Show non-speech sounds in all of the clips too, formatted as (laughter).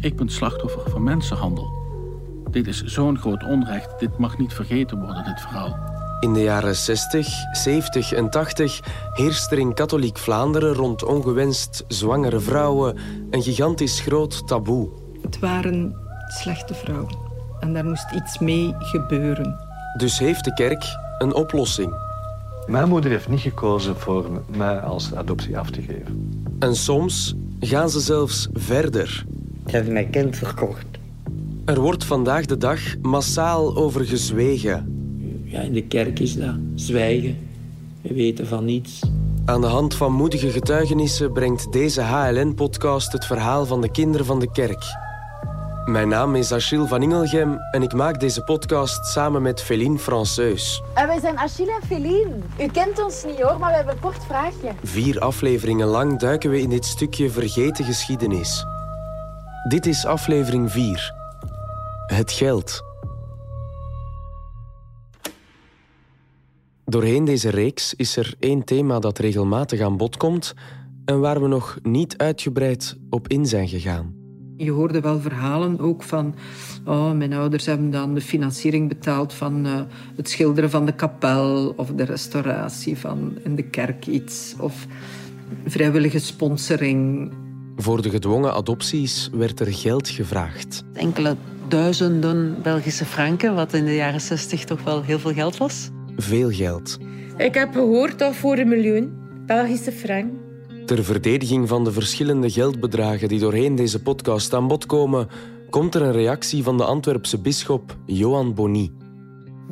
Ik ben slachtoffer van mensenhandel. Dit is zo'n groot onrecht. Dit mag niet vergeten worden, dit verhaal. In de jaren 60, 70 en 80 heerst er in katholiek Vlaanderen rond ongewenst zwangere vrouwen een gigantisch groot taboe. Het waren slechte vrouwen en daar moest iets mee gebeuren. Dus heeft de kerk een oplossing. Mijn moeder heeft niet gekozen voor mij als adoptie af te geven. En soms gaan ze zelfs verder. Ze hebben mijn kind verkocht. Er wordt vandaag de dag massaal over gezwegen. Ja, in de kerk is dat zwijgen. We weten van niets. Aan de hand van moedige getuigenissen brengt deze HLN-podcast het verhaal van de kinderen van de kerk. Mijn naam is Achille van Ingelgem en ik maak deze podcast samen met Féline Franceus. En wij zijn Achille en Féline. U kent ons niet hoor, maar we hebben een kort vraagje. Vier afleveringen lang duiken we in dit stukje vergeten geschiedenis. Dit is aflevering 4. Het geld. Doorheen deze reeks is er één thema dat regelmatig aan bod komt en waar we nog niet uitgebreid op in zijn gegaan. Je hoorde wel verhalen ook van... Oh, mijn ouders hebben dan de financiering betaald van uh, het schilderen van de kapel... of de restauratie van in de kerk iets. Of vrijwillige sponsoring. Voor de gedwongen adopties werd er geld gevraagd. Enkele duizenden Belgische franken, wat in de jaren 60 toch wel heel veel geld was. Veel geld. Ik heb gehoord dat voor een miljoen Belgische frank. Ter verdediging van de verschillende geldbedragen die doorheen deze podcast aan bod komen, komt er een reactie van de Antwerpse bisschop Johan Bonny.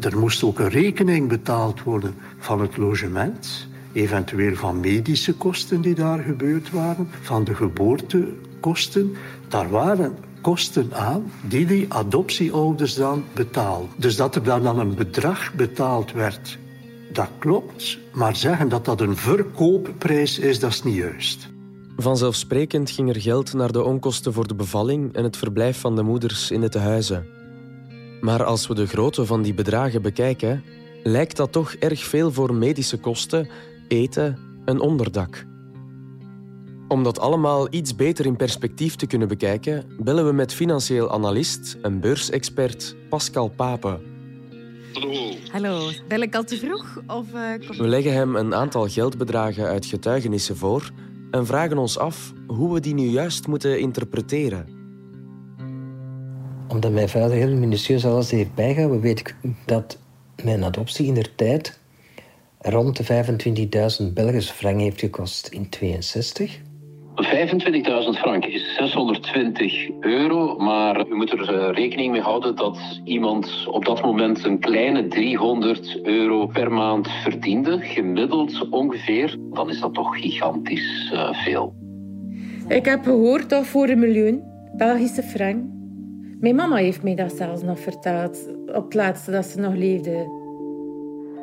Er moest ook een rekening betaald worden van het logement, eventueel van medische kosten die daar gebeurd waren, van de geboortekosten. Daar waren kosten aan die die adoptieouders dan betaalden. Dus dat er daar dan een bedrag betaald werd dat klopt, maar zeggen dat dat een verkoopprijs is, dat is niet juist. Vanzelfsprekend ging er geld naar de onkosten voor de bevalling en het verblijf van de moeders in de tehuizen. Maar als we de grootte van die bedragen bekijken, lijkt dat toch erg veel voor medische kosten, eten en onderdak. Om dat allemaal iets beter in perspectief te kunnen bekijken, bellen we met financieel analist en beursexpert Pascal Pape. Hallo. Hallo. Bel ik al te vroeg? Of, uh, We leggen hem een aantal geldbedragen uit getuigenissen voor en vragen ons af hoe we die nu juist moeten interpreteren. Omdat mijn vader heel minutieus alles heeft bijgehouden, weet ik dat mijn adoptie in der tijd rond de 25.000 Belgische frank heeft gekost in 62. 25.000 frank is 620 euro, maar u moet er eh, rekening mee houden dat iemand op dat moment een kleine 300 euro per maand verdiende, gemiddeld ongeveer. Dan is dat toch gigantisch uh, veel. Ik heb gehoord dat voor een miljoen Belgische frank. Mijn mama heeft mij dat zelfs nog verteld, op het laatste dat ze nog leefde.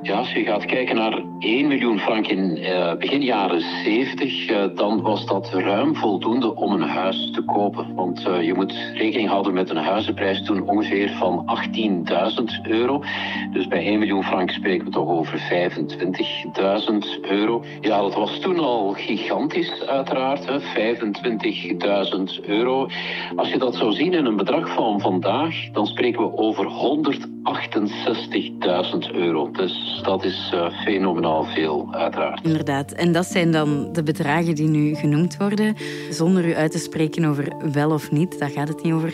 Ja, als je gaat kijken naar 1 miljoen frank in uh, begin jaren 70, uh, dan was dat ruim voldoende om een huis te kopen. Want uh, je moet rekening houden met een huizenprijs toen ongeveer van 18.000 euro. Dus bij 1 miljoen frank spreken we toch over 25.000 euro. Ja, dat was toen al gigantisch uiteraard, 25.000 euro. Als je dat zou zien in een bedrag van vandaag, dan spreken we over 168.000 euro. Dus dat is uh, fenomenaal veel, uiteraard. Inderdaad. En dat zijn dan de bedragen die nu genoemd worden. Zonder u uit te spreken over wel of niet, daar gaat het niet over.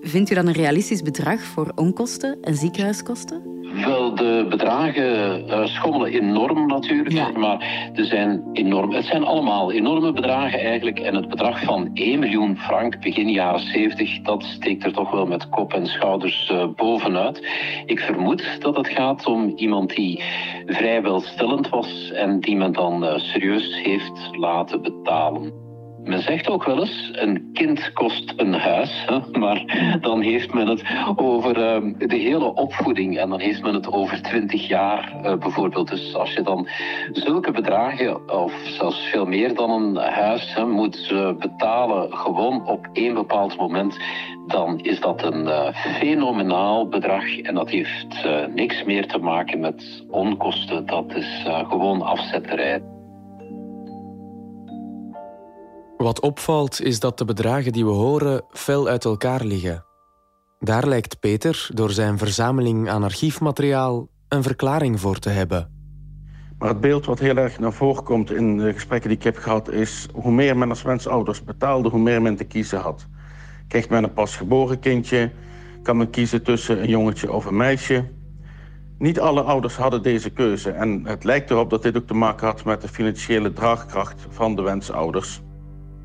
Vindt u dat een realistisch bedrag voor onkosten en ziekenhuiskosten? Wel, de bedragen uh, schommelen enorm natuurlijk, ja. maar er zijn enorm, het zijn allemaal enorme bedragen eigenlijk. En het bedrag van 1 miljoen frank begin jaren 70, dat steekt er toch wel met kop en schouders uh, bovenuit. Ik vermoed dat het gaat om iemand die vrij welstellend was en die men dan uh, serieus heeft laten betalen. Men zegt ook wel eens, een kind kost een huis, maar dan heeft men het over uh, de hele opvoeding en dan heeft men het over twintig jaar uh, bijvoorbeeld. Dus als je dan zulke bedragen, of zelfs veel meer dan een huis, moet uh, betalen gewoon op één bepaald moment, dan is dat een uh, fenomenaal bedrag en dat heeft niks meer te maken met onkosten. Dat is gewoon afzetterij. Wat opvalt is dat de bedragen die we horen fel uit elkaar liggen. Daar lijkt Peter door zijn verzameling aan archiefmateriaal een verklaring voor te hebben. Maar het beeld wat heel erg naar voren komt in de gesprekken die ik heb gehad... is hoe meer men als wensouders betaalde, hoe meer men te kiezen had. Krijgt men een pasgeboren kindje, kan men kiezen tussen een jongetje of een meisje. Niet alle ouders hadden deze keuze. En het lijkt erop dat dit ook te maken had met de financiële draagkracht van de wensouders.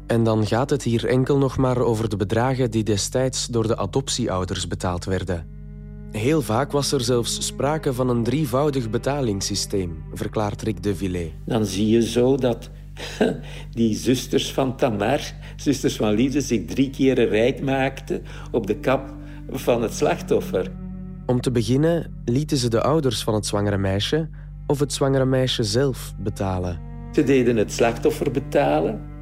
En dan gaat het hier enkel nog maar over de bedragen die destijds door de adoptieouders betaald werden. Heel vaak was er zelfs sprake van een drievoudig betalingssysteem, verklaart Rick de Villet. Dan zie je zo dat (laughs) die zusters van Tamar, zusters van Liefde, zich drie keer rijk maakten op de kap van het slachtoffer. Om te beginnen lieten ze de ouders van het zwangere meisje of het zwangere meisje zelf betalen. Ze deden het slachtoffer betalen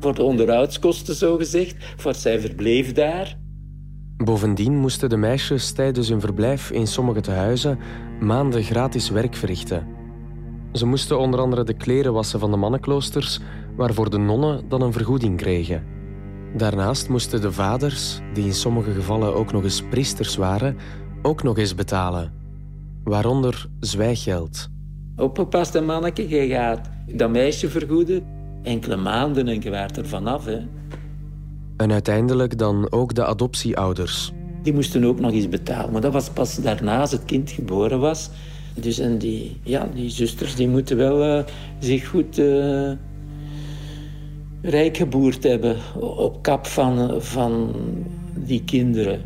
voor de onderhoudskosten, zogezegd, voor zijn verbleef daar. Bovendien moesten de meisjes tijdens hun verblijf in sommige tehuizen maanden gratis werk verrichten. Ze moesten onder andere de kleren wassen van de mannenkloosters, waarvoor de nonnen dan een vergoeding kregen. Daarnaast moesten de vaders, die in sommige gevallen ook nog eens priesters waren, ook nog eens betalen. Waaronder zwijggeld. Oppepast een manneke, je gaat dat meisje vergoeden. Enkele maanden en je waart er vanaf. Hè. En uiteindelijk dan ook de adoptieouders. Die moesten ook nog eens betalen. Maar dat was pas daarna als het kind geboren was. Dus en die, ja, die zusters die moeten wel uh, zich goed uh, rijk geboerd hebben op kap van, van die kinderen.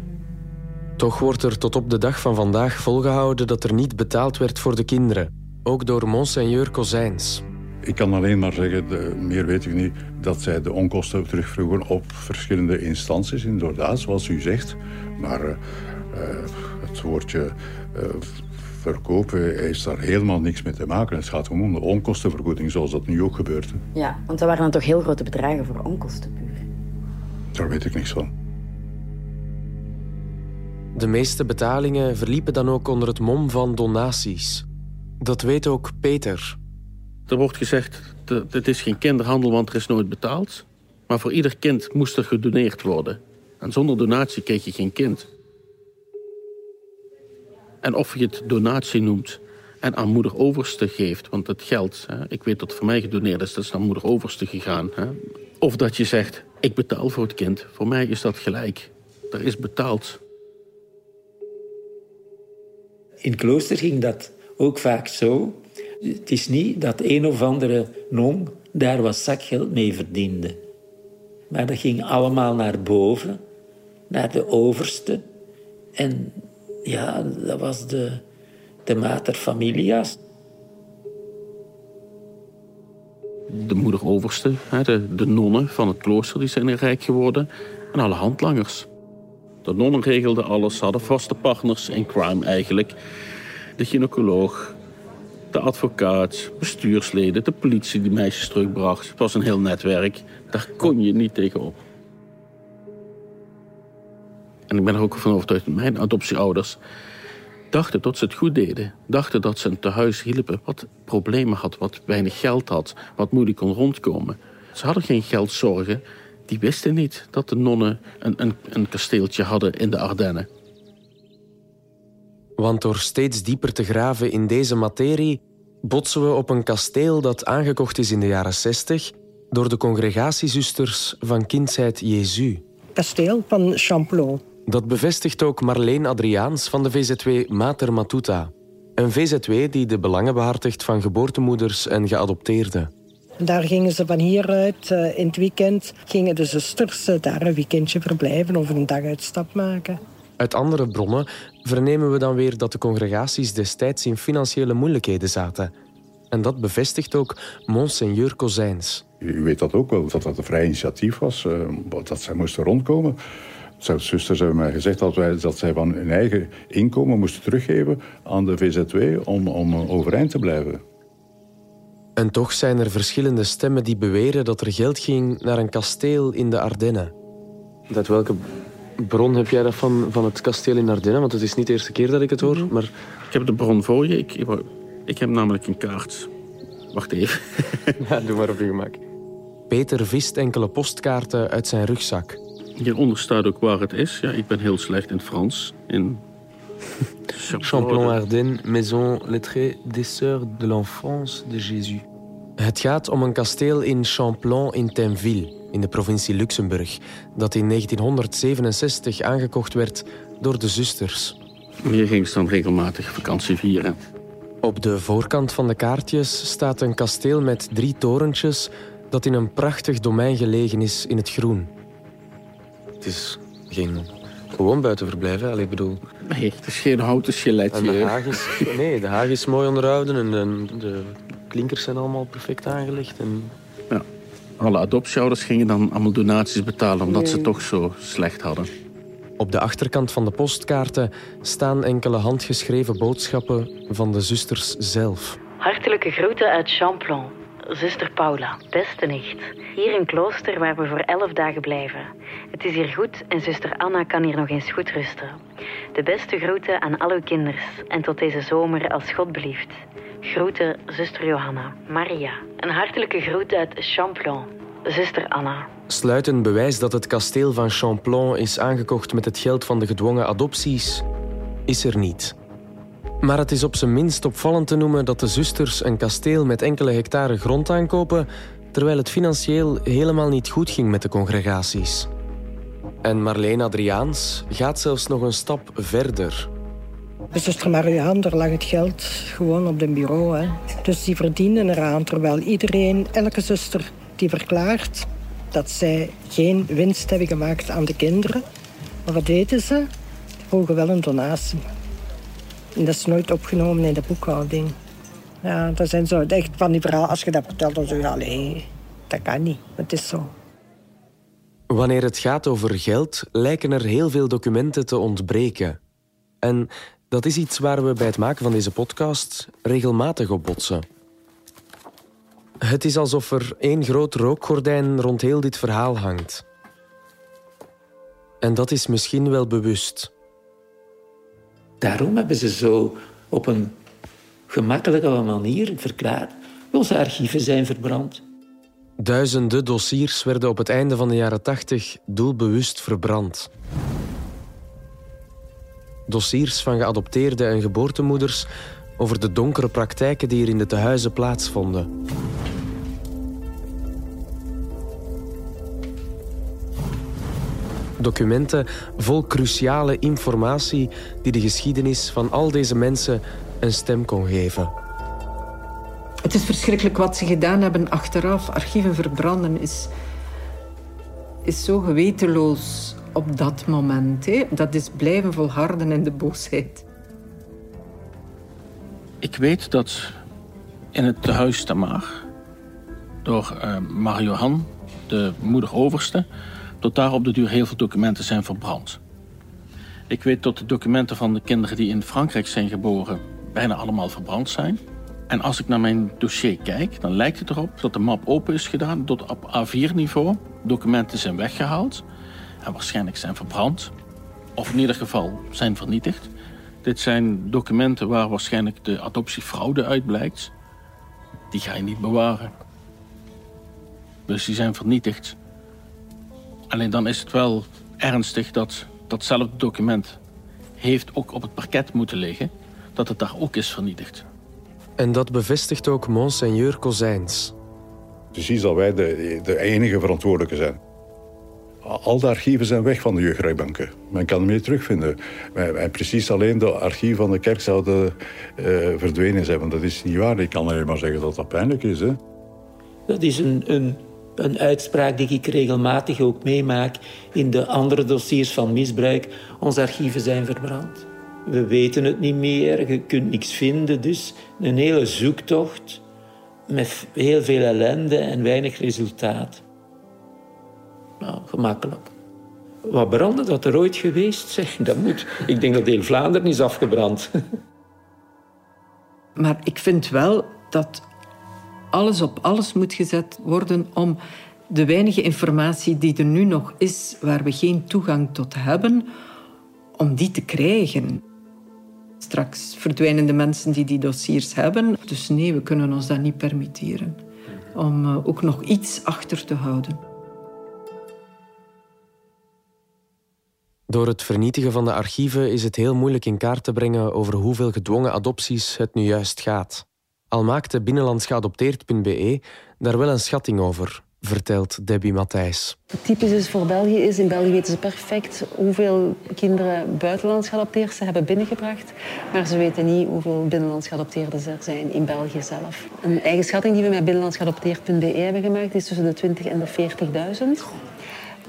Toch wordt er tot op de dag van vandaag volgehouden dat er niet betaald werd voor de kinderen. Ook door monseigneur Kozijns. Ik kan alleen maar zeggen, de, meer weet ik niet, dat zij de onkosten terugvroegen op verschillende instanties, inderdaad, zoals u zegt. Maar uh, het woordje uh, verkopen heeft daar helemaal niks mee te maken. Het gaat gewoon om de onkostenvergoeding, zoals dat nu ook gebeurt. Ja, want dat waren dan toch heel grote bedragen voor onkosten puur? Daar weet ik niks van. De meeste betalingen verliepen dan ook onder het mom van donaties. Dat weet ook Peter. Er wordt gezegd, het is geen kinderhandel, want er is nooit betaald. Maar voor ieder kind moest er gedoneerd worden. En zonder donatie kreeg je geen kind. En of je het donatie noemt en aan moeder overste geeft, want het geld, hè, ik weet dat voor mij gedoneerd is, dat is naar moeder overste gegaan. Hè. Of dat je zegt, ik betaal voor het kind. Voor mij is dat gelijk. Er is betaald. In klooster ging dat ook vaak zo. Het is niet dat een of andere non daar wat zakgeld mee verdiende. Maar dat ging allemaal naar boven, naar de overste. En ja, dat was de, de mater familias. De moeder overste, de, de nonnen van het klooster, die zijn rijk geworden. En alle handlangers. De nonnen regelden alles, hadden vaste partners in crime eigenlijk. De gynaecoloog, de advocaat, bestuursleden, de politie die meisjes terugbracht. Het was een heel netwerk. Daar kon je niet tegenop. En ik ben er ook van overtuigd dat mijn adoptieouders dachten dat ze het goed deden. Dachten dat ze een tehuis hielpen wat problemen had, wat weinig geld had, wat moeilijk kon rondkomen. Ze hadden geen geldzorgen. Die wisten niet dat de nonnen een, een, een kasteeltje hadden in de Ardennen. Want door steeds dieper te graven in deze materie botsen we op een kasteel dat aangekocht is in de jaren 60 door de congregatiezusters van Kindsheid Jezu. Kasteel van Champlon. Dat bevestigt ook Marleen Adriaans van de VZW Mater Matuta. Een VZW die de belangen behartigt van geboortemoeders en geadopteerden. Daar gingen ze van hieruit uh, in het weekend, gingen de zusters uh, daar een weekendje verblijven of een dag uitstap maken. Uit andere bronnen vernemen we dan weer dat de congregaties destijds in financiële moeilijkheden zaten. En dat bevestigt ook Monseigneur Kozijns. U weet dat ook wel, dat dat een vrij initiatief was, uh, dat zij moesten rondkomen. Zijn zusters hebben mij gezegd dat, wij, dat zij van hun eigen inkomen moesten teruggeven aan de VZW om, om overeind te blijven. En toch zijn er verschillende stemmen die beweren dat er geld ging naar een kasteel in de Ardennen. Uit welke bron heb jij dat van, van het kasteel in Ardennen? Want het is niet de eerste keer dat ik het hoor. Maar... Ik heb de bron voor je. Ik, ik, heb namelijk een kaart. Wacht even. (laughs) ja, doe maar op je gemak. Peter vist enkele postkaarten uit zijn rugzak. Hieronder staat ook waar het is. Ja, ik ben heel slecht in Frans. In (laughs) Champlon-Ardenne, maison lettrée des Sœurs de l'Enfance de Jésus. Het gaat om een kasteel in Champlon in Tainville, in de provincie Luxemburg, dat in 1967 aangekocht werd door de zusters. Hier ging ze dan regelmatig vakantie vieren. Op de voorkant van de kaartjes staat een kasteel met drie torentjes dat in een prachtig domein gelegen is in het groen. Het is geen gewoon buitenverblijf, hè? Allee, ik bedoel... Nee, het is geen houten skeletje. de haag is, nee, de haag is mooi onderhouden en de, de klinkers zijn allemaal perfect aangelegd. En... Ja. Alle adoptieouders gingen dan allemaal donaties betalen omdat ze toch zo slecht hadden. Op de achterkant van de postkaarten staan enkele handgeschreven boodschappen van de zusters zelf. Hartelijke groeten uit Champlon. Zuster Paula, beste nicht. Hier een klooster waar we voor elf dagen blijven. Het is hier goed en zuster Anna kan hier nog eens goed rusten. De beste groeten aan al uw kinders en tot deze zomer als God belieft. Groeten zuster Johanna, Maria. Een hartelijke groet uit Champlon, zuster Anna. Sluitend bewijs dat het kasteel van Champlon is aangekocht met het geld van de gedwongen adopties, is er niet. Maar het is op zijn minst opvallend te noemen dat de zusters een kasteel met enkele hectare grond aankopen, terwijl het financieel helemaal niet goed ging met de congregaties. En Marleen Adriaans gaat zelfs nog een stap verder. Bij zuster Mariaan, daar lag het geld gewoon op het bureau. Hè. Dus die verdienen eraan, terwijl iedereen, elke zuster die verklaart dat zij geen winst hebben gemaakt aan de kinderen. Maar wat deden ze? Ze vroegen wel een donatie. En dat is nooit opgenomen in de boekhouding. Ja, dat zijn zo echt van die verhalen. Als je dat vertelt, dan zeg je, allee, dat kan niet. Het is zo. Wanneer het gaat over geld, lijken er heel veel documenten te ontbreken. En dat is iets waar we bij het maken van deze podcast regelmatig op botsen. Het is alsof er één groot rookgordijn rond heel dit verhaal hangt. En dat is misschien wel bewust. Daarom hebben ze zo op een gemakkelijke manier verklaard: onze archieven zijn verbrand. Duizenden dossiers werden op het einde van de jaren 80 doelbewust verbrand. Dossiers van geadopteerde en geboortemoeders over de donkere praktijken die er in de tehuizen plaatsvonden. Documenten vol cruciale informatie die de geschiedenis van al deze mensen een stem kon geven. Het is verschrikkelijk wat ze gedaan hebben achteraf. Archieven verbranden is, is zo gewetenloos op dat moment. Hè. Dat is blijven volharden in de boosheid. Ik weet dat in het tehuis Tamar door uh, Marie-Johan, de moeder overste, tot daar op de duur heel veel documenten zijn verbrand. Ik weet dat de documenten van de kinderen die in Frankrijk zijn geboren bijna allemaal verbrand zijn. En als ik naar mijn dossier kijk, dan lijkt het erop dat de map open is gedaan tot op A4-niveau. Documenten zijn weggehaald en waarschijnlijk zijn verbrand. Of in ieder geval zijn vernietigd. Dit zijn documenten waar waarschijnlijk de adoptiefraude uit blijkt. Die ga je niet bewaren. Dus die zijn vernietigd. Alleen dan is het wel ernstig dat datzelfde document heeft ook op het parket moeten liggen, dat het daar ook is vernietigd. En dat bevestigt ook monseigneur Kozijns. Precies dat wij de, de enige verantwoordelijke zijn. Al de archieven zijn weg van de jeugdrechtbanken. Men kan hem niet terugvinden. En precies alleen de archieven van de kerk zouden uh, verdwenen zijn. Want dat is niet waar. Ik kan alleen maar zeggen dat dat pijnlijk is. Hè? Dat is een, een een uitspraak die ik regelmatig ook meemaak in de andere dossiers van misbruik. Onze archieven zijn verbrand. We weten het niet meer, je kunt niks vinden. Dus een hele zoektocht met heel veel ellende en weinig resultaat. Nou, gemakkelijk. Wat brandde dat er ooit geweest? Zeg, dat moet. Ik denk dat heel Vlaanderen is afgebrand. (laughs) Maar ik vind wel dat alles op alles moet gezet worden om de weinige informatie die er nu nog is, waar we geen toegang tot hebben, om die te krijgen. Straks verdwijnen de mensen die die dossiers hebben. Dus nee, we kunnen ons dat niet permitteren. om eh, ook nog iets achter te houden. Door het vernietigen van de archieven is het heel moeilijk in kaart te brengen over hoeveel gedwongen adopties het nu juist gaat. Al maakte binnenlandsgeadopteerd.be daar wel een schatting over, vertelt Debbie Matthijs. Typisch is voor België is, in België weten ze perfect hoeveel kinderen buitenlands geadopteerd ze hebben binnengebracht. Maar ze weten niet hoeveel binnenlands geadopteerden er zijn in België zelf. Een eigen schatting die we met binnenlandsgeadopteerd.be hebben gemaakt is tussen de 20 en de 40.000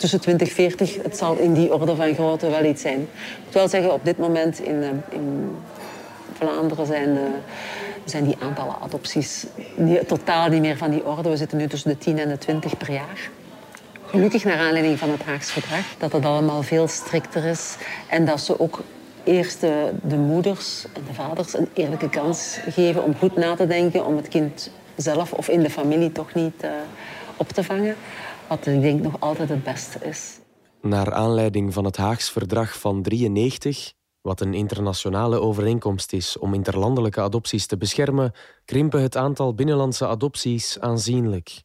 tussen 2040, het zal in die orde van grootte wel iets zijn. Ik moet wel zeggen, op dit moment in, eh, in Vlaanderen zijn, eh, zijn die aantallen adopties totaal niet meer van die orde. We zitten nu tussen de 10 en de 20 per jaar. Gelukkig naar aanleiding van het Haags Verdrag, dat het allemaal veel strikter is en dat ze ook eerst de, de moeders en de vaders een eerlijke kans geven om goed na te denken, om het kind zelf of in de familie toch niet uh, op te vangen. Wat ik denk nog altijd het beste is. Naar aanleiding van het Haags Verdrag van 93, wat een internationale overeenkomst is om interlandelijke adopties te beschermen, krimpen het aantal binnenlandse adopties aanzienlijk.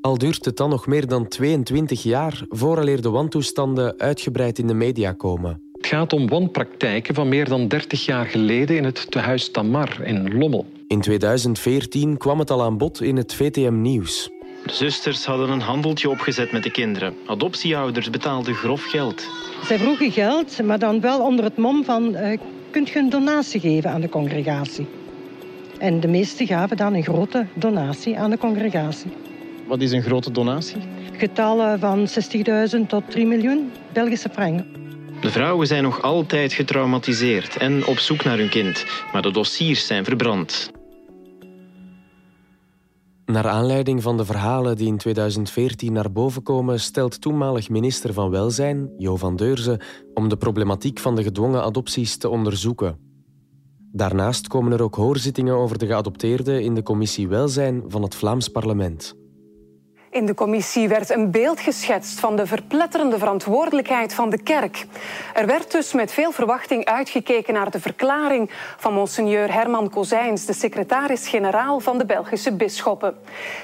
Al duurt het dan nog meer dan 22 jaar vooraleer de wantoestanden uitgebreid in de media komen. Het gaat om wanpraktijken van meer dan 30 jaar geleden in het tehuis Tamar in Lommel. In 2014 kwam het al aan bod in het VTM Nieuws. De zusters hadden een handeltje opgezet met de kinderen. Adoptieouders betaalden grof geld. Zij vroegen geld, maar dan wel onder het mom van... Uh, kunt je een donatie geven aan de congregatie? En de meesten gaven dan een grote donatie aan de congregatie. Wat is een grote donatie? Getallen van 60.000 tot 3 miljoen Belgische franken. De vrouwen zijn nog altijd getraumatiseerd en op zoek naar hun kind. Maar de dossiers zijn verbrand. Naar aanleiding van de verhalen die in 2014 naar boven komen, stelt toenmalig minister van Welzijn, Jo van Deurzen, om de problematiek van de gedwongen adopties te onderzoeken. Daarnaast komen er ook hoorzittingen over de geadopteerden in de commissie Welzijn van het Vlaams Parlement. In de commissie werd een beeld geschetst van de verpletterende verantwoordelijkheid van de kerk. Er werd dus met veel verwachting uitgekeken naar de verklaring van monseigneur Herman Kozijns, de secretaris-generaal van de Belgische bisschoppen.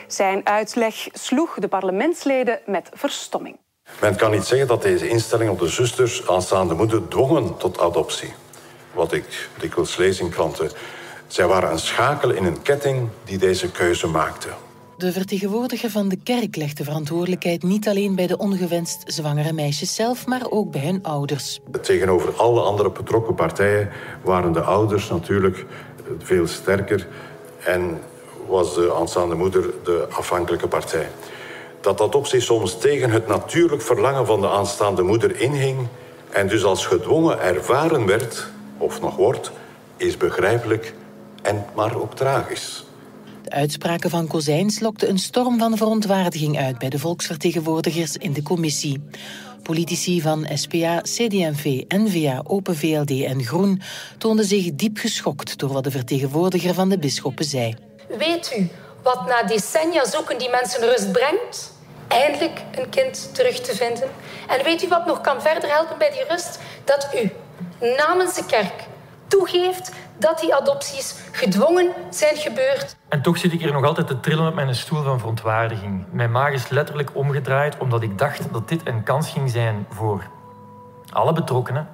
Zijn uitleg sloeg de parlementsleden met verstomming. Men kan niet zeggen dat deze instelling op de zusters aanstaande moeder dwongen tot adoptie. Wat ik dikwijls lees in kranten. Zij waren een schakel in een ketting die deze keuze maakte. De vertegenwoordiger van de kerk legt de verantwoordelijkheid niet alleen bij de ongewenst zwangere meisjes zelf, maar ook bij hun ouders. Tegenover alle andere betrokken partijen waren de ouders natuurlijk veel sterker en was de aanstaande moeder de afhankelijke partij. Dat adoptie soms tegen het natuurlijk verlangen van de aanstaande moeder inhing en dus als gedwongen ervaren werd, of nog wordt, is begrijpelijk en maar ook tragisch. Uitspraken van Kozijns lokten een storm van verontwaardiging uit bij de volksvertegenwoordigers in de commissie. Politici van SPA, CD&V, N-VA, Open VLD en Groen toonden zich diep geschokt door wat de vertegenwoordiger van de bisschoppen zei. Weet u wat na decennia zoeken die mensen rust brengt? Eindelijk een kind terug te vinden. En weet u wat nog kan verder helpen bij die rust? Dat u namens de kerk toegeeft dat die adopties gedwongen zijn gebeurd. En toch zit ik hier nog altijd te trillen op mijn stoel van verontwaardiging. Mijn maag is letterlijk omgedraaid omdat ik dacht dat dit een kans ging zijn voor alle betrokkenen,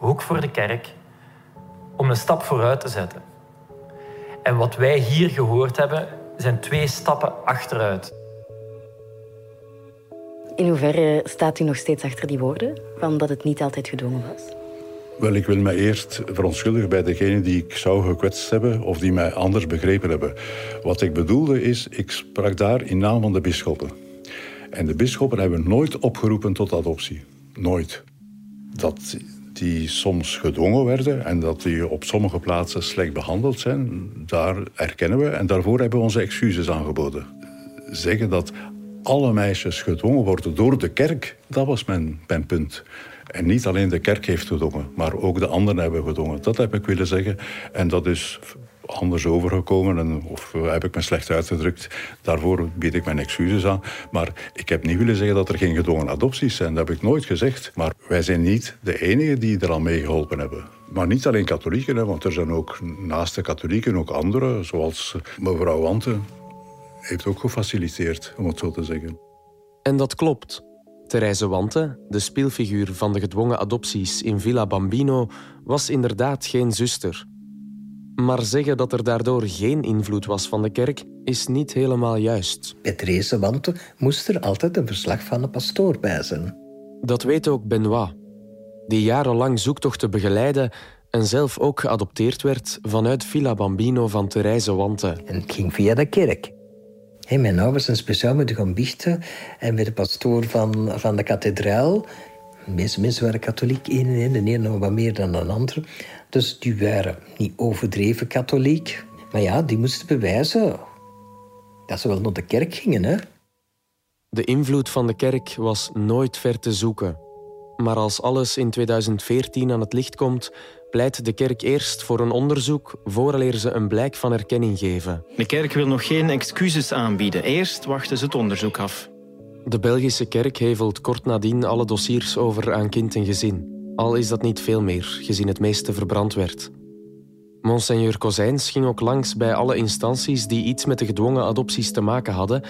ook voor de kerk, om een stap vooruit te zetten. En wat wij hier gehoord hebben, zijn twee stappen achteruit. In hoeverre staat u nog steeds achter die woorden, van dat het niet altijd gedwongen was? Wel, ik wil me eerst verontschuldigen bij degene die ik zou gekwetst hebben of die mij anders begrepen hebben. Wat ik bedoelde is, ik sprak daar in naam van de bisschoppen. En de bisschoppen hebben nooit opgeroepen tot adoptie. Nooit. Dat die soms gedwongen werden en dat die op sommige plaatsen slecht behandeld zijn, daar erkennen we en daarvoor hebben we onze excuses aangeboden. Zeggen dat alle meisjes gedwongen worden door de kerk, dat was mijn, mijn punt. En niet alleen de kerk heeft gedwongen, maar ook de anderen hebben gedwongen. Dat heb ik willen zeggen. En dat is anders overgekomen en, of heb ik me slecht uitgedrukt. Daarvoor bied ik mijn excuses aan. Maar ik heb niet willen zeggen dat er geen gedwongen adopties zijn. Dat heb ik nooit gezegd. Maar wij zijn niet de enigen die er al mee geholpen hebben. Maar niet alleen katholieken, hè, want er zijn ook naast de katholieken ook anderen, zoals mevrouw Wante, heeft ook gefaciliteerd, om het zo te zeggen. En dat klopt. Therese Wante, de speelfiguur van de gedwongen adopties in Villa Bambino, was inderdaad geen zuster. Maar zeggen dat er daardoor geen invloed was van de kerk is niet helemaal juist. Bij Therese Wante moest er altijd een verslag van de pastoor bij zijn. Dat weet ook Benoit, die jarenlang zoektochten begeleidde en zelf ook geadopteerd werd vanuit Villa Bambino van Therese Wante. En het ging via de kerk. Hey, mijn ouders zijn speciaal moeten gaan biechten en met de pastoor van, van de kathedraal. De meeste mensen waren katholiek, één en één, de een nog wat meer dan de ander. Dus die waren niet overdreven katholiek. Maar ja, die moesten bewijzen dat ze wel naar de kerk gingen. Hè? De invloed van de kerk was nooit ver te zoeken. Maar als alles in 2014 aan het licht komt, pleit de kerk eerst voor een onderzoek vooraleer ze een blijk van erkenning geven. De kerk wil nog geen excuses aanbieden. Eerst wachten ze het onderzoek af. De Belgische kerk hevelt kort nadien alle dossiers over aan kind en gezin. Al is dat niet veel meer, gezien het meeste verbrand werd. Monseigneur Kozijns ging ook langs bij alle instanties die iets met de gedwongen adopties te maken hadden,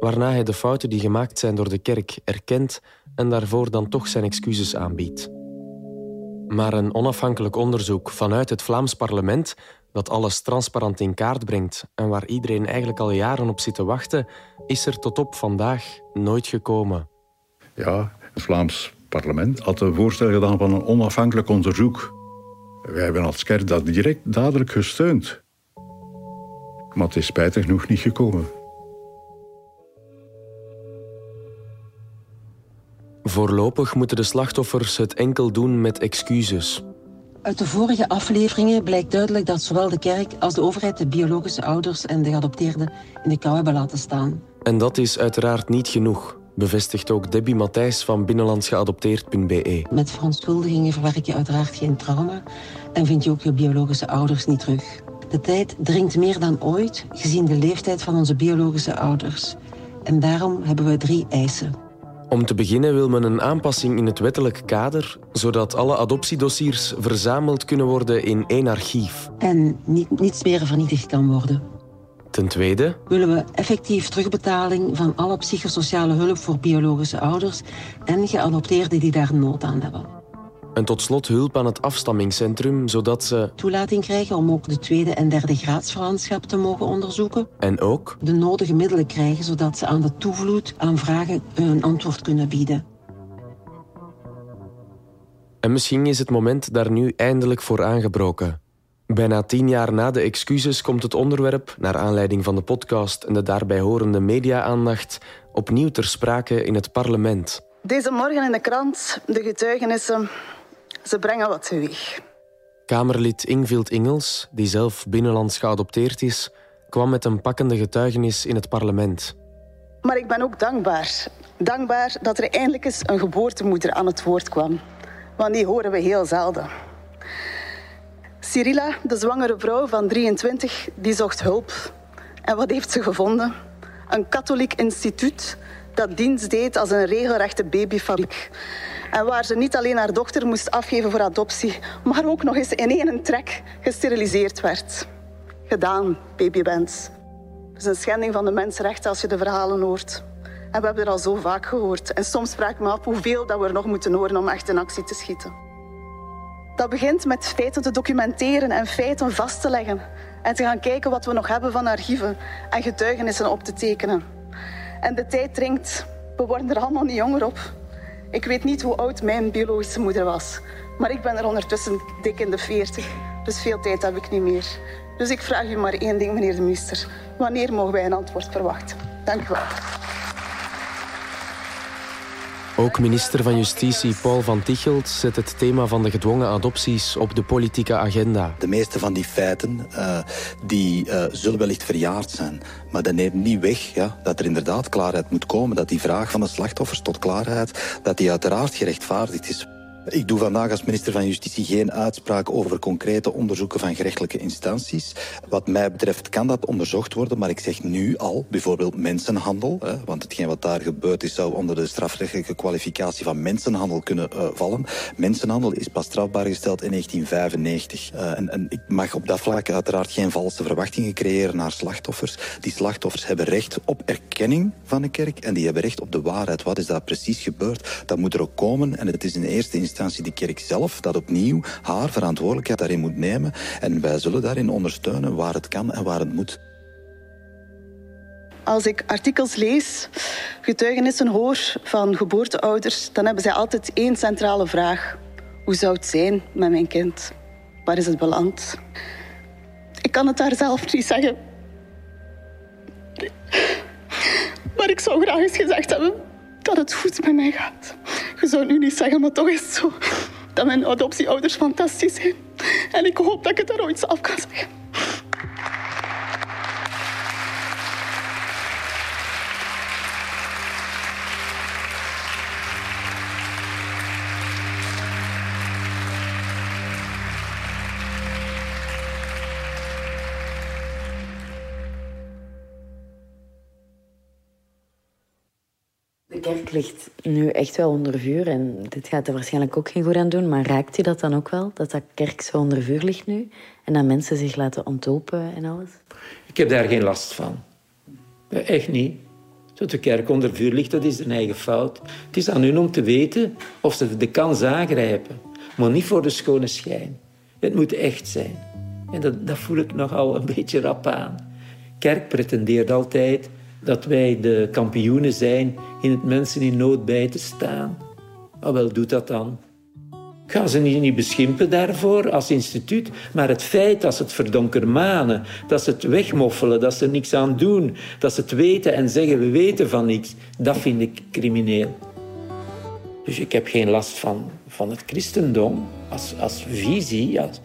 waarna hij de fouten die gemaakt zijn door de kerk erkent en daarvoor dan toch zijn excuses aanbiedt. Maar een onafhankelijk onderzoek vanuit het Vlaams parlement, dat alles transparant in kaart brengt en waar iedereen eigenlijk al jaren op zit te wachten, is er tot op vandaag nooit gekomen. Ja, het Vlaams parlement had een voorstel gedaan van een onafhankelijk onderzoek. Wij hebben als kerk dat direct dadelijk gesteund. Maar het is spijtig genoeg niet gekomen. Voorlopig moeten de slachtoffers het enkel doen met excuses. Uit de vorige afleveringen blijkt duidelijk dat zowel de kerk als de overheid de biologische ouders en de geadopteerden in de kou hebben laten staan. En dat is uiteraard niet genoeg, bevestigt ook Debbie Matthijs van binnenlandsgeadopteerd.be. Met verontschuldigingen verwerk je uiteraard geen trauma en vind je ook je biologische ouders niet terug. De tijd dringt meer dan ooit, gezien de leeftijd van onze biologische ouders. En daarom hebben we drie eisen. Om te beginnen wil men een aanpassing in het wettelijk kader, zodat alle adoptiedossiers verzameld kunnen worden in één archief. En niet, niets meer vernietigd kan worden. Ten tweede willen we effectief terugbetaling van alle psychosociale hulp voor biologische ouders en geadopteerden die daar nood aan hebben. En tot slot hulp aan het afstammingscentrum, zodat ze toelating krijgen om ook de tweede en derde graadsverwantschap te mogen onderzoeken. En ook de nodige middelen krijgen, zodat ze aan de toevloed aan vragen een antwoord kunnen bieden. En misschien is het moment daar nu eindelijk voor aangebroken. Bijna tien jaar na de excuses komt het onderwerp, naar aanleiding van de podcast en de daarbij horende media-aandacht, opnieuw ter sprake in het parlement. Deze morgen in de krant de getuigenissen ze brengen wat teweeg. Kamerlid Ingvild Ingels, die zelf binnenlands geadopteerd is, kwam met een pakkende getuigenis in het parlement. Maar ik ben ook dankbaar. Dankbaar dat er eindelijk eens een geboortemoeder aan het woord kwam. Want die horen we heel zelden. Cyrilla, de zwangere vrouw van 23, die zocht hulp. En wat heeft ze gevonden? Een katholiek instituut dat dienst deed als een regelrechte babyfabriek. En waar ze niet alleen haar dochter moest afgeven voor adoptie, maar ook nog eens in één trek gesteriliseerd werd. Gedaan, babybens. Het is een schending van de mensenrechten als je de verhalen hoort. En we hebben er al zo vaak gehoord. En soms vraag ik me af hoeveel dat we er nog moeten horen om echt in actie te schieten. Dat begint met feiten te documenteren en feiten vast te leggen. En te gaan kijken wat we nog hebben van archieven en getuigenissen op te tekenen. En de tijd dringt. We worden er allemaal niet jonger op. Ik weet niet hoe oud mijn biologische moeder was. Maar ik ben er ondertussen dik in de 40. Dus veel tijd heb ik niet meer. Dus ik vraag u maar één ding, meneer de minister. Wanneer mogen wij een antwoord verwachten? Dank u wel. Ook minister van Justitie Paul van Tichelt zet het thema van de gedwongen adopties op de politieke agenda. De meeste van die feiten uh, die, uh, zullen wellicht verjaard zijn. Maar dat neemt niet weg ja, dat er inderdaad klaarheid moet komen. Dat die vraag van de slachtoffers tot klaarheid, dat die uiteraard gerechtvaardigd is. Ik doe vandaag als minister van Justitie geen uitspraak over concrete onderzoeken van gerechtelijke instanties. Wat mij betreft kan dat onderzocht worden, maar ik zeg nu al, bijvoorbeeld mensenhandel, hè, want hetgeen wat daar gebeurd is zou onder de strafrechtelijke kwalificatie van mensenhandel kunnen uh, vallen. Mensenhandel is pas strafbaar gesteld in 1995. Uh, en, en ik mag op dat vlak uiteraard geen valse verwachtingen creëren naar slachtoffers. Die slachtoffers hebben recht op erkenning van de kerk en die hebben recht op de waarheid. Wat is daar precies gebeurd? Dat moet er ook komen en het is in eerste instantie instantie de kerk zelf dat opnieuw haar verantwoordelijkheid daarin moet nemen. En wij zullen daarin ondersteunen waar het kan en waar het moet. Als ik artikels lees, getuigenissen hoor van geboorteouders, dan hebben zij altijd één centrale vraag. Hoe zou het zijn met mijn kind? Waar is het beland? Ik kan het daar zelf niet zeggen. Maar ik zou graag eens gezegd hebben dat het goed met mij gaat. Je zou nu niet zeggen, maar toch is het zo dat mijn adoptieouders fantastisch zijn. En ik hoop dat ik het daar ooit zelf kan zeggen. Ligt nu echt wel onder vuur en dit gaat er waarschijnlijk ook geen goed aan doen. Maar raakt u dat dan ook wel, dat dat kerk zo onder vuur ligt nu? En dat mensen zich laten ontlopen en alles? Ik heb daar geen last van. Echt niet. Dat de kerk onder vuur ligt, dat is een eigen fout. Het is aan hun om te weten of ze de kans aangrijpen. Maar niet voor de schone schijn. Het moet echt zijn. En dat, dat voel ik nogal een beetje rap aan. Kerk pretendeert altijd dat wij de kampioenen zijn in het mensen in nood bij te staan. Maar wel, doet dat dan. Ik ga ze niet, beschimpen daarvoor als instituut, maar het feit dat ze het verdonkermanen, dat ze het wegmoffelen, dat ze er niks aan doen, dat ze het weten en zeggen we weten van niks, dat vind ik crimineel. Dus ik heb geen last van, van het christendom als, als visie. Als,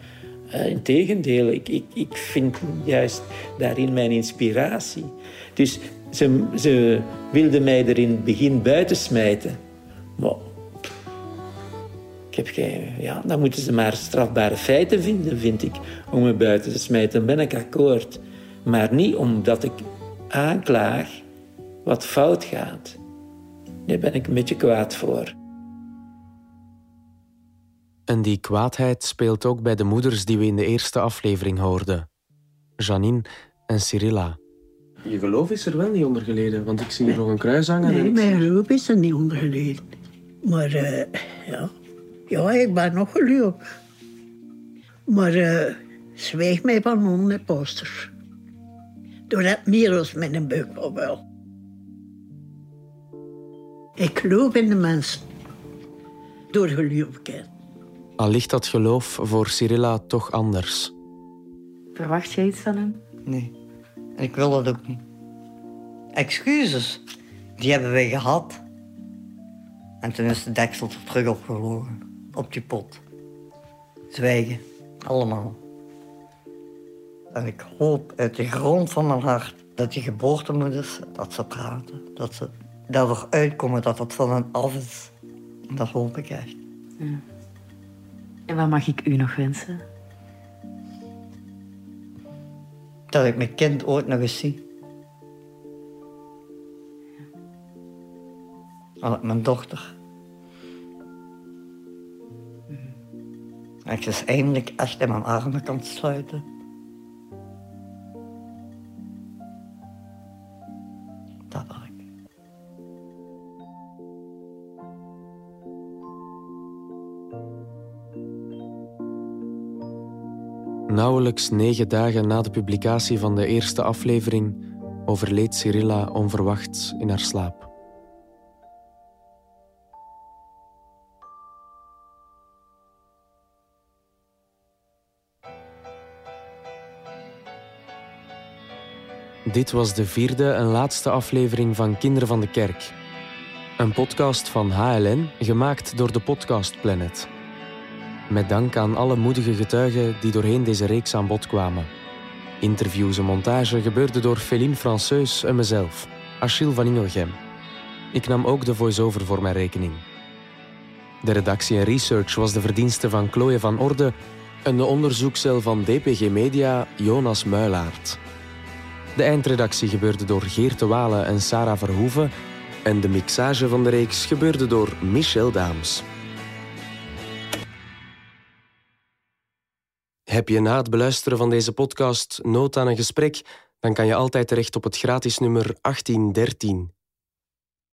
uh, Integendeel, ik, ik, ik vind juist daarin mijn inspiratie. Dus ze, wilden mij er in het begin buiten smijten. Maar ik heb geen, ja, dan moeten ze maar strafbare feiten vinden, vind ik, om me buiten te smijten. Ben ik akkoord. Maar niet omdat ik aanklaag wat fout gaat. Daar ben ik een beetje kwaad voor. En die kwaadheid speelt ook bij de moeders die we in de eerste aflevering hoorden. Janine en Cyrilla. Je geloof is er wel niet onder geleden, want ik zie hier nog een kruis hangen. Nee, mijn geloof is er niet onder geleden. Maar uh, ja. ja, ik ben nog gelukkig. Maar uh, zwijg mij van onder posters. Door dat meer met een buik wel. Ik geloof in de mensen. Door geloofheid. Al ligt dat geloof voor Cyrilla toch anders. Verwacht je iets van hem? Nee. Ik wil dat ook niet. Excuses, die hebben wij gehad. En toen is de deksel er terug opgevlogen. Op die pot. Zwijgen. Allemaal. En ik hoop uit de grond van mijn hart dat die geboortemoeders, dat ze praten. Dat ze daardoor uitkomen dat het van hen af is. Dat hoop ik echt. En wat mag ik u nog wensen? Dat ik mijn kind ooit nog eens zie. Al mijn dochter. En ik dus eindelijk echt in mijn armen kan sluiten. Nauwelijks negen dagen na de publicatie van de eerste aflevering overleed Cyrilla onverwachts in haar slaap. Dit was de vierde en laatste aflevering van Kinderen van de Kerk. Een podcast van HLN, gemaakt door de Podcast Planet. Met dank aan alle moedige getuigen die doorheen deze reeks aan bod kwamen. Interviews en montage gebeurden door Féline Franceus en mezelf, Achille van Ingelgem. Ik nam ook de voice-over voor mijn rekening. De redactie en research was de verdienste van Chloe van Orde en de onderzoekscel van DPG Media Jonas Muilaert. De eindredactie gebeurde door Geert de Walen en Sarah Verhoeven en de mixage van de reeks gebeurde door Michel Daams. Heb je na het beluisteren van deze podcast nood aan een gesprek? Dan kan je altijd terecht op het gratis nummer 1813.